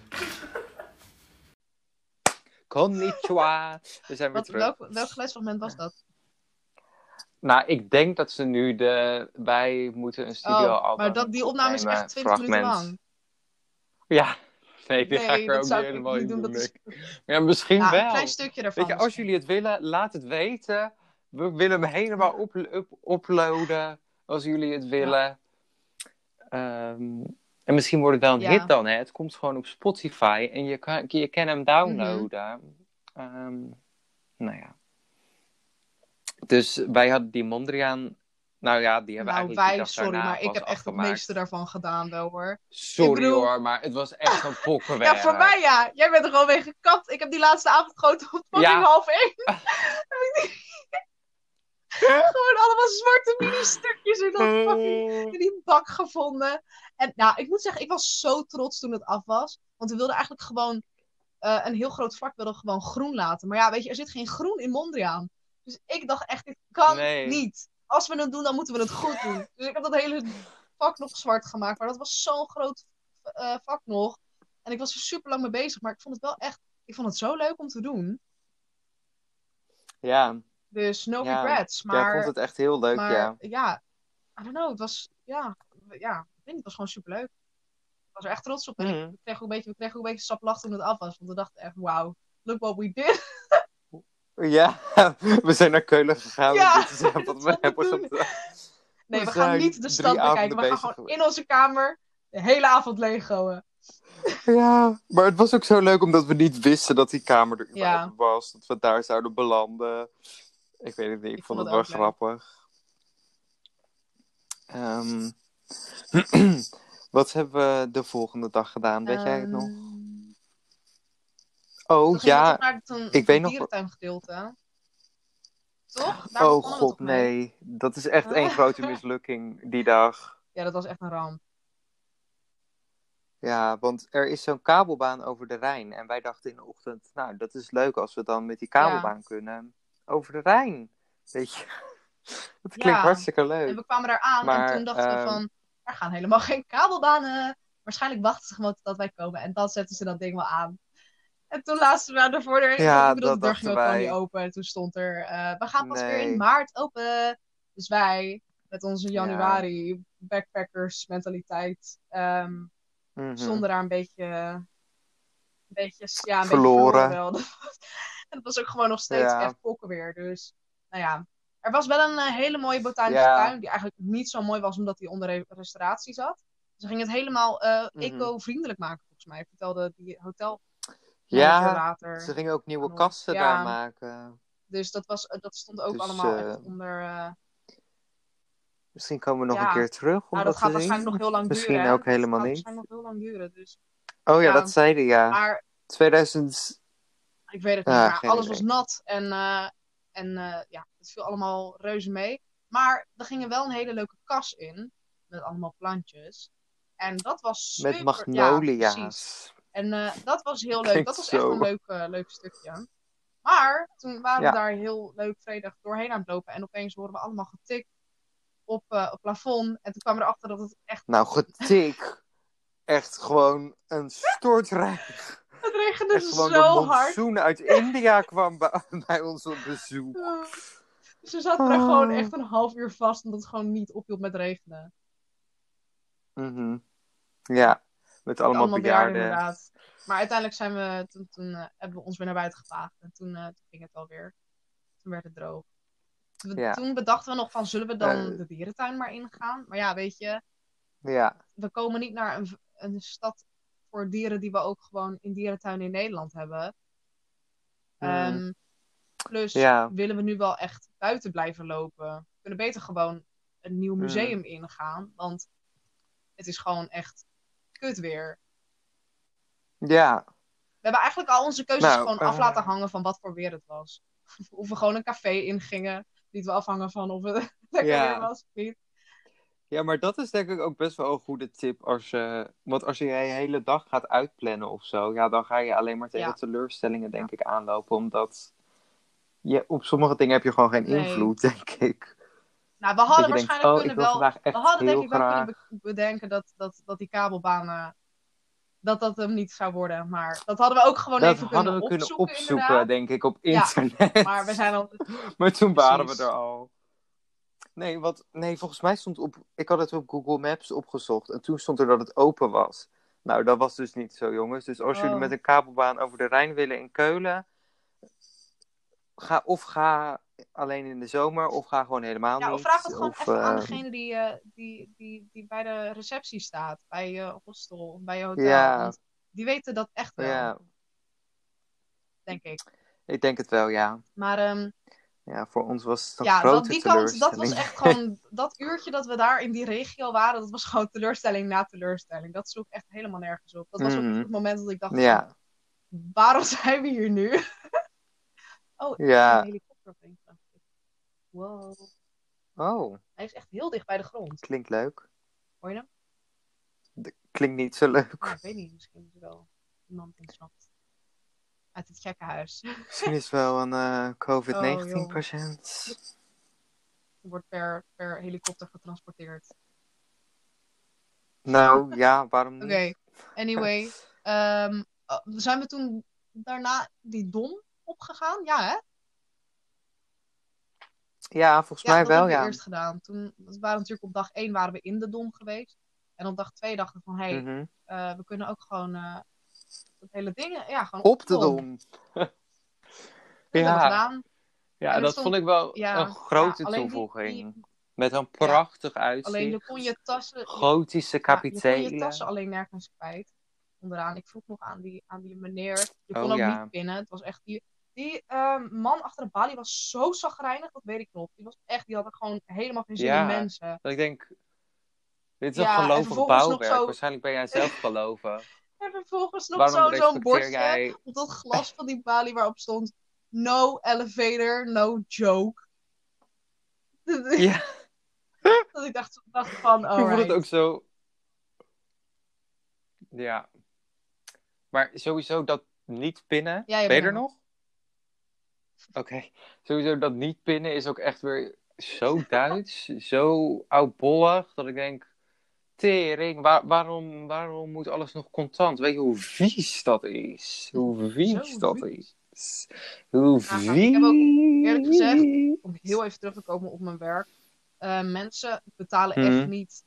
D: Konnichiwa. We zijn weer
A: Wat,
D: terug.
A: welk, welk geluidsfragment was dat?
D: Nou, ik denk dat ze nu de... Wij moeten een studio
A: Oh, maar dat, die opname is echt 20 minuten lang.
D: Ja. Nee, die ga
A: Nee,
D: ik er ook niet
A: ik
D: helemaal
A: niet
D: in
A: doen.
D: doen.
A: Dat is
D: Nick. Ja, misschien
A: ja,
D: wel.
A: een klein stukje daarvan.
D: Weet je, als jullie het willen, laat het weten. We willen hem helemaal op, up- uploaden. Als jullie het willen. Ehm, en misschien wordt het wel een hit dan. Hè? Het komt gewoon op Spotify. En je kan, je kan hem downloaden. Ehm, nou ja. Dus wij hadden die Mondriaan. Nou ja, die hebben
A: nou,
D: eigenlijk
A: wij, sorry, maar ik heb echt het meeste daarvan gedaan wel hoor.
D: Sorry
A: bedoel-
D: hoor, maar het was echt een pokkenwerk.
A: Ja, voor mij ja. Jij bent er gewoon gekapt. Ik heb die laatste avond gewoon tot fucking
D: Ja.
A: half één. Gewoon allemaal zwarte mini-stukjes in, dat fucking, in die bak gevonden. En nou, ik moet zeggen, ik was zo trots toen het af was. Want we wilden eigenlijk gewoon eh, een heel groot vak wilden we gewoon groen laten. Maar ja, weet je, er zit geen groen in Mondriaan. Dus ik dacht echt, dit kan
D: Nee.
A: niet. Als we het doen, dan moeten we het goed doen. Dus ik heb dat hele vak nog zwart gemaakt. Maar dat was zo'n groot eh, vak nog. En ik was er super lang mee bezig. Maar ik vond het wel echt, ik vond het zo leuk om te doen.
D: Ja,
A: Dus no
D: Ja,
A: regrets. Maar,
D: vond het echt heel leuk,
A: maar
D: ja.
A: ja, I don't know. Het was, ja, ja, ik weet niet, het was gewoon super leuk. Ik was er echt trots op. En
D: Mhm.
A: ik kreeg ook een beetje, we kregen ook een beetje saplach toen het af was. Want we dachten echt, wauw, look what we did.
D: Ja, we zijn naar Keulen gegaan.
A: Ja,
D: dit
A: is
D: we
A: wat we
D: hebben gedaan.
A: Nee,
D: We
A: we gaan niet de stad bekijken. We gaan gewoon
D: geweest.
A: in onze kamer de hele avond leegoen.
C: Ja, maar het was ook zo leuk omdat we niet wisten dat die kamer er
A: Ja.
C: was. Dat we daar zouden belanden. Ik weet het niet, ik,
A: Ik
C: vond het wel
A: leuk.
C: grappig. Ehm, wat hebben we de volgende dag gedaan? Weet jij het nog?
A: Ehm,
C: Oh ja, ik weet nog-
A: dierentuingedeelte. Toch? Daar
C: oh god, nee. Dat is echt één grote mislukking die dag.
A: Ja, dat was echt een ramp.
C: Ja, want er is zo'n kabelbaan over de Rijn. En wij dachten in de ochtend, nou, dat is leuk als we dan met die kabelbaan kunnen. Over de Rijn. Weet je. Dat klinkt
A: Ja.
C: hartstikke leuk.
A: En we kwamen daar aan
C: Maar,
A: en toen dachten we
C: ehm,
A: van, er gaan helemaal geen kabelbanen. Waarschijnlijk wachten ze gewoon tot wij komen. En dan zetten ze dat ding wel aan. En toen laatst we aan de voordeur.
C: Ja,
A: ik bedoel,
C: dat
A: de deur ging ook gewoon niet open. En toen stond er, eh, we gaan pas weer in maart open. Dus wij, met onze januari backpackers mentaliteit, ehm,
C: Mhm.
A: stonden daar een beetje, een beetje, ja, een
C: Verloren.
A: beetje verloren. en het was ook gewoon nog steeds
C: Ja.
A: echt pokken weer. Dus, nou ja. Er was wel een eh, hele mooie botanische
C: Ja.
A: tuin, die eigenlijk niet zo mooi was omdat die onder re- restauratie zat. Ze gingen het helemaal eh,
C: Mhm.
A: eco-vriendelijk maken, volgens mij. Vertelde die hotel
C: Ja,
A: later.
C: ze gingen ook nieuwe kasten
A: Ja.
C: daar maken.
A: Dus dat, was, eh, dat stond ook
C: Dus,
A: allemaal echt onder...
C: Misschien komen we nog
A: Ja.
C: een keer terug om
A: nou,
C: dat
A: dat gaat waarschijnlijk nog heel lang
C: Misschien
A: duren. hè.
C: ook helemaal
A: dat
C: niet.
A: gaat waarschijnlijk nog heel lang duren. Dus.
C: Oh ja,
A: Ja.
C: dat zeiden ja.
A: Maar
C: 2000.
A: Ik weet het niet, maar alles
C: idee.
A: was nat en, eh, en eh, ja, het viel allemaal reuze mee. Maar er ging wel een hele leuke kas in, met allemaal plantjes. En dat was super...
C: Met
A: Ja,
C: magnolia's.
A: en eh, dat was heel leuk.
C: Klinkt
A: Dat was echt
C: zo.
A: een leuk, leuk stukje. Maar toen waren
C: Ja.
A: we daar heel leuk vredig doorheen aan het lopen. En opeens hoorden we allemaal getik op het plafond. En toen kwamen we erachter dat het echt...
C: nou, getik. Echt gewoon een stortrijk.
A: Het regende
C: Echt gewoon de
A: zo hard.
C: monsoon uit India kwam bij, bij ons op bezoek.
A: Ja. We zaten daar gewoon
C: Oh.
A: echt een half uur vast, omdat het gewoon niet ophield met regenen.
C: Mhm. Ja, met allemaal,
A: allemaal bejaarden
C: bejaarden.
A: inderdaad. Maar uiteindelijk zijn we, toen, toen eh, hebben we ons weer naar buiten gevaagd. En toen, eh, toen ging het alweer. Toen werd het droog.
C: Ja.
A: Toen bedachten we nog van, zullen we dan
C: Eh.
A: de dierentuin maar ingaan? Maar ja, weet je,
C: Ja,
A: we komen niet naar een, een stad voor dieren die we ook gewoon in dierentuinen in Nederland hebben.
C: Mhm.
A: Ehm, plus
C: Ja.
A: willen we nu wel echt buiten blijven lopen. We kunnen beter gewoon een nieuw
C: Mhm.
A: museum ingaan. Want het is gewoon echt kut weer.
C: ja.
A: We hebben eigenlijk al onze keuzes
C: Nou,
A: gewoon
C: eh,
A: af laten hangen van wat voor weer het was. Of we gewoon een café ingingen. Lieten we afhangen van of het lekker
C: Ja.
A: weer was of niet.
C: Ja, maar dat is denk ik ook best wel een goede tip. Als je, want als je je hele dag gaat uitplannen of zo, ja, dan ga je alleen maar tegen
A: Ja.
C: teleurstellingen, denk ik, aanlopen. Omdat je, op sommige dingen heb je gewoon geen
A: Nee.
C: invloed, denk ik.
A: Nou, we hadden
C: denkt,
A: waarschijnlijk
C: oh,
A: kunnen wel... we hadden denk ik wel
C: graag...
A: kunnen be- bedenken dat, dat, dat die kabelbanen... Dat dat hem niet zou worden. Maar dat hadden we ook gewoon
C: Dat
A: even kunnen
C: we kunnen
A: opzoeken,
C: opzoeken,
A: inderdaad.
C: denk ik, op
A: Ja,
C: internet.
A: Maar we zijn al...
C: Maar toen waren we er al. Nee, wat, nee, volgens mij stond op. Ik had het op Google Maps opgezocht. En toen stond er dat het open was. Nou, dat was dus niet zo, jongens. Dus als jullie
A: Oh.
C: met een kabelbaan over de Rijn willen in Keulen. Ga, of ga alleen in de zomer, of ga gewoon helemaal
A: Ja,
C: niet.
A: of vraag het gewoon
C: Of,
A: even aan
C: eh,
A: degene die, eh, die, die, die bij de receptie staat. Bij je hostel, of bij je hotel.
C: Ja.
A: Want die weten dat echt wel,
C: Ja,
A: denk ik.
C: ik denk het wel, ja.
A: Maar ehm,
C: Ja, voor ons was het een
A: ja,
C: grote
A: dat, die kant, dat was echt gewoon... Dat uurtje dat we daar in die regio waren, dat was gewoon teleurstelling na teleurstelling. Dat sloeg echt helemaal nergens op. Dat was ook
C: Mhm.
A: het moment dat ik dacht, van,
C: Ja,
A: waarom zijn we hier nu? oh, ik
C: Ja.
A: een helikopter. Wow.
C: oh,
A: Hij is echt heel dicht bij de grond.
C: klinkt leuk.
A: Hoor je hem?
C: Klinkt niet zo leuk.
A: Ja, ik weet niet, misschien is er wel iemand ontsnapt. Uit het gekkenhuis.
C: Misschien is het wel een eh,
A: Oh,
C: COVID-19-patiënt.
A: Die wordt per, per helikopter getransporteerd.
C: Nou ja, waarom
A: Oké,
C: niet?
A: anyway. ehm, oh, zijn we toen daarna die dom opgegaan? Ja, hè?
C: Ja, volgens
A: Ja,
C: mij
A: dat
C: wel,
A: hebben we
C: ja.
A: eerst gedaan. Toen we waren natuurlijk op dag 1 waren we in de dom geweest. En op dag 2 dachten we van, hé, hey,
C: Mhm.
A: eh, we kunnen ook gewoon eh dat hele ding, ja, gewoon
C: Op de dom.
A: Dat hebben we
C: Ja. Ja,
A: En
C: dat
A: stond-
C: vond ik wel
A: ja,
C: een grote
A: ja, alleen die-
C: toevoeging. Met een prachtig uitzicht.
A: Alleen je kon je tassen...
C: Gotische
A: ja, je kon je
C: kapitelen.
A: tassen alleen nergens kwijt. onderaan. Ik vroeg nog aan die, aan die meneer. Je kon
C: Oh,
A: ook
C: ja.
A: niet pinnen. Het was echt die. Die ehm, man achter de balie was zo zagrijnig, dat weet ik nog. Die was echt, die had er gewoon helemaal geen zin
C: Ja.
A: in mensen.
C: Dat ik denk, dit is
A: Ja,
C: een
A: en
C: gelovig bouwwerk.
A: zo-
C: Waarschijnlijk ben jij zelf geloven.
A: En vervolgens nog zo- zo'n
C: respecteer
A: bordje
C: jij...
A: op dat glas van die balie waarop stond: No elevator, no joke.
C: Ja,
A: dat ik dacht, dacht van,
C: ik vond het ook zo... Ja. Maar sowieso dat niet pinnen.
A: Ja, je
C: ben je
A: bent
C: er
A: er
C: nog? Oké. Sowieso dat niet pinnen is ook echt weer zo Duits. zo oudbollig. Dat ik denk... Tering, waar- waarom, waarom moet alles nog contant? Weet je hoe vies dat is? Hoe vies
A: Zo
C: dat
A: vies.
C: is? Hoe
A: Ja,
C: vies.
A: maar ik heb ook eerlijk gezegd- om heel even terug te komen op mijn werk. Eh, mensen betalen echt
C: Mhm.
A: niet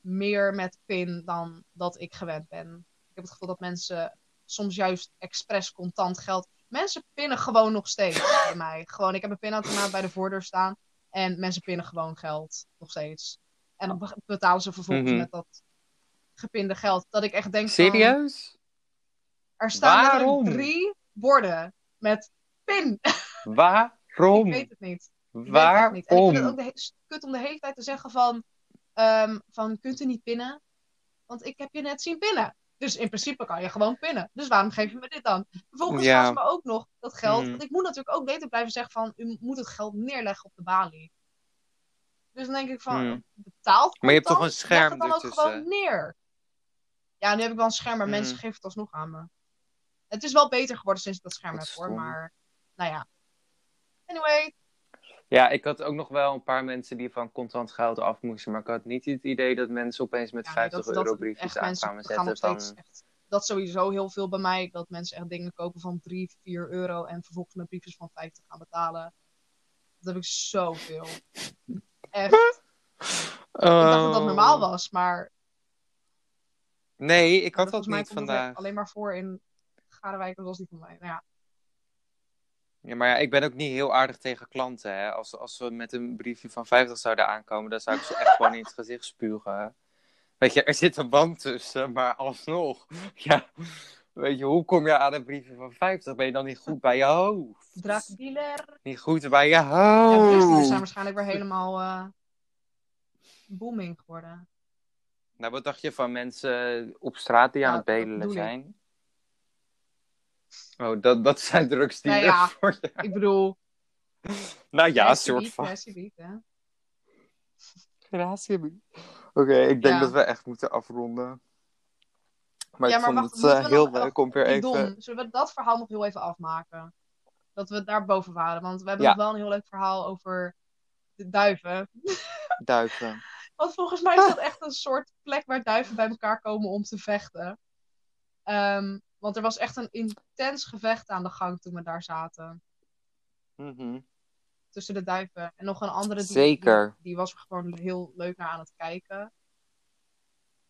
A: meer met PIN dan dat ik gewend ben. Ik heb het gevoel dat mensen soms juist expres contant geld. Mensen pinnen gewoon nog steeds bij mij. Gewoon, ik heb een pinautomaat bij de voordeur staan. En mensen pinnen gewoon geld. Nog steeds. En dan be- betalen ze vervolgens
C: Mhm.
A: met dat gepinde geld. Dat ik echt denk van,
C: Serieus?
A: er staan
C: Waarom?
A: drie borden met pin.
C: Waarom?
A: Ik weet het niet. Ik weet het niet. En ik
C: Waarom?
A: vind het ook de kut om de hele tijd te zeggen van, ehm, van kunt u niet pinnen? Want ik heb je net zien pinnen. Dus in principe kan je gewoon pinnen. Dus waarom geef je me dit dan? Vervolgens
C: Ja.
A: me ook nog dat geld.
C: Mhm.
A: Want ik moet natuurlijk ook beter blijven zeggen van, u moet het geld neerleggen op de balie. Dus dan denk ik van,
C: Mhm.
A: betaald
C: Maar je hebt toch een scherm
A: het dan ook gewoon neer. Ja, nu heb ik wel een scherm, maar
C: Mhm.
A: mensen geven het alsnog aan me. Het is wel beter geworden sinds ik dat scherm heb hoor, maar nou ja. Anyway,
C: Ja, ik had ook nog wel een paar mensen die van contant geld af moesten. Maar ik had niet het idee dat mensen opeens met
A: Ja, nee,
C: 50
A: dat-
C: euro
A: dat
C: briefjes aan
A: gaan
C: zetten. Van...
A: echt. Dat is sowieso heel veel bij mij. Dat mensen echt dingen kopen van 3, 4 euro en vervolgens met briefjes van 50 gaan betalen. Dat heb ik zoveel. Echt. Ik dacht dat dat normaal was, maar
C: Nee, ik had dat niet vandaag.
A: alleen maar voor in Garewijk, dat was die van mij. Nou ja,
C: Ja, maar ja, ik ben ook niet heel aardig tegen klanten. Hè. Als, als we met een briefje van 50 zouden aankomen, dan zou ik ze echt gewoon in het gezicht spugen. Weet je, er zit een band tussen, maar alsnog. Ja, weet je, hoe kom je aan een briefje van 50? Ben je dan niet goed bij je hoofd?
A: draakdealer.
C: Niet goed bij je
A: Ja, drugsdealers zijn
C: hoofd.
A: waarschijnlijk weer helemaal eh, booming geworden.
C: Nou, wat dacht je van mensen op straat die
A: Ja,
C: aan het
A: dat
C: bedelen
A: ik.
C: zijn? Oh, dat, dat zijn drugsdealers
A: Nou ja.
C: voor je.
A: Ik bedoel,
C: Nou ja, een soort van.
A: Gracie.
C: Oké, ik denk dat we echt moeten afronden. Maar
A: Ja,
C: ik
A: maar
C: vond
A: wacht,
C: het eh,
A: we
C: heel
A: nog-
C: leuk om weer
A: Die
C: even...
A: Don, zullen we dat verhaal nog heel even afmaken? Dat we daar boven waren. Want we hebben
C: Ja.
A: nog wel een heel leuk verhaal over de duiven.
C: duiven.
A: Want volgens mij is dat echt een soort plek waar duiven bij elkaar komen om te vechten. Ehm, want er was echt een intens gevecht aan de gang toen we daar zaten.
C: Mhm.
A: Tussen de duiven. En nog een andere die,
C: Zeker.
A: Die, die was er gewoon heel leuk naar aan het kijken.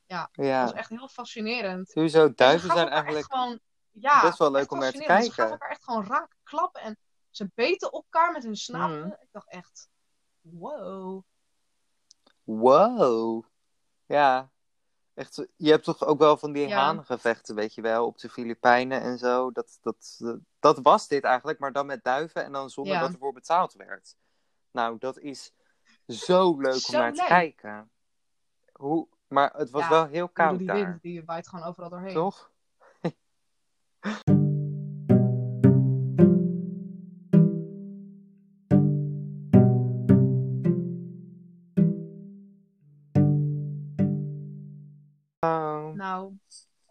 C: Ja,
A: Dat was echt heel fascinerend.
C: sowieso,
A: En ze
C: duiven zijn eigenlijk
A: gewoon, ja,
C: best wel leuk om naar te
A: fascinerend. Ze gaven
C: kijken.
A: elkaar echt gewoon raak klappen en ze beten elkaar met hun snavel.
C: Mhm.
A: Ik dacht echt, wow.
C: Wow. Ja. Echt, je hebt toch ook wel van die
A: Ja.
C: haangevechten, weet je wel, op de Filipijnen en zo. Dat, dat, dat was dit eigenlijk, maar dan met duiven en dan zonder
A: Ja.
C: dat ervoor betaald werd. Nou, dat is zo leuk om naar te kijken. Hoe, maar het was
A: Ja,
C: wel heel koud
A: die
C: daar,
A: wind die waait gewoon overal doorheen.
C: toch? Oh.
A: Nou,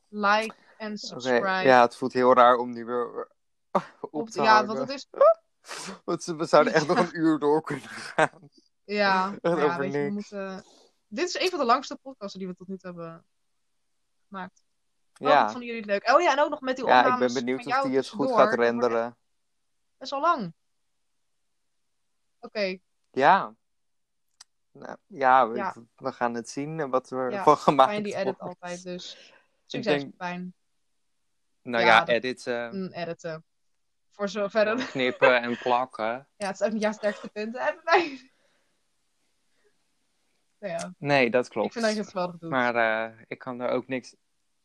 A: like en subscribe.
C: ja, het voelt heel raar om nu weer op te
A: ja, want het is,
C: Want we zouden echt nog een uur door kunnen gaan.
A: ja, ja
C: over
A: weet je, we moeten... Dit is een van de langste podcasten die we tot nu toe hebben gemaakt. Oh,
C: Ja,
A: wat vonden jullie het leuk? Oh ja, en ook nog met die
C: ja
A: opnames
C: ik ben benieuwd of die het goed gaat
A: Dat
C: renderen.
A: Best wel lang. Oké,
C: Ja. Nou, ja, we,
A: Ja.
C: we gaan het zien eh, wat er
A: Ja,
C: van gemaakt
A: Pijn die edit
C: wordt.
A: altijd, dus succes
C: denk-
A: Pijn.
C: Nou
A: Ja,
C: ja,
A: dat-
C: editen,
A: Mm, editen. Voor zover
C: knippen en plakken.
A: Ja, het is ook niet jouw sterkste punt. hè, bij mij. Nou ja,
C: Nee, dat
A: ik
C: klopt.
A: vind dat je het geweldig doet.
C: Maar eh, ik kan er ook niks...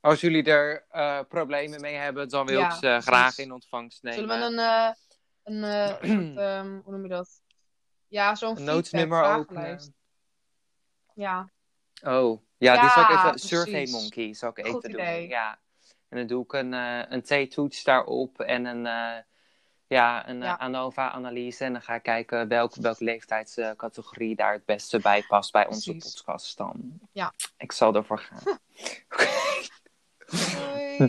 C: Als jullie er eh, problemen mee hebben, dan wil ik ze graag in ontvangst nemen.
A: Zullen we een, eh, een soort, ehm, hoe noem je dat? Ja, zo'n
C: Een
A: vragenlijst.
C: openen?
A: Ja,
C: Oh, ja, die zal ik even...
A: precies.
C: Survey Monkey zal ik even doen. Ja. En dan doe ik een, eh een T-toets daarop en een, ja, een eh,
A: Ja.
C: ANOVA-analyse. En dan ga ik kijken welke, welke leeftijdscategorie daar het beste bij past bij onze
A: Precies.
C: podcast dan.
A: Ja.
C: Ik zal ervoor gaan.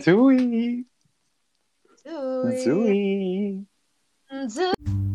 A: doei.
C: Doei!
A: Doei.
C: Doei!
A: Doei.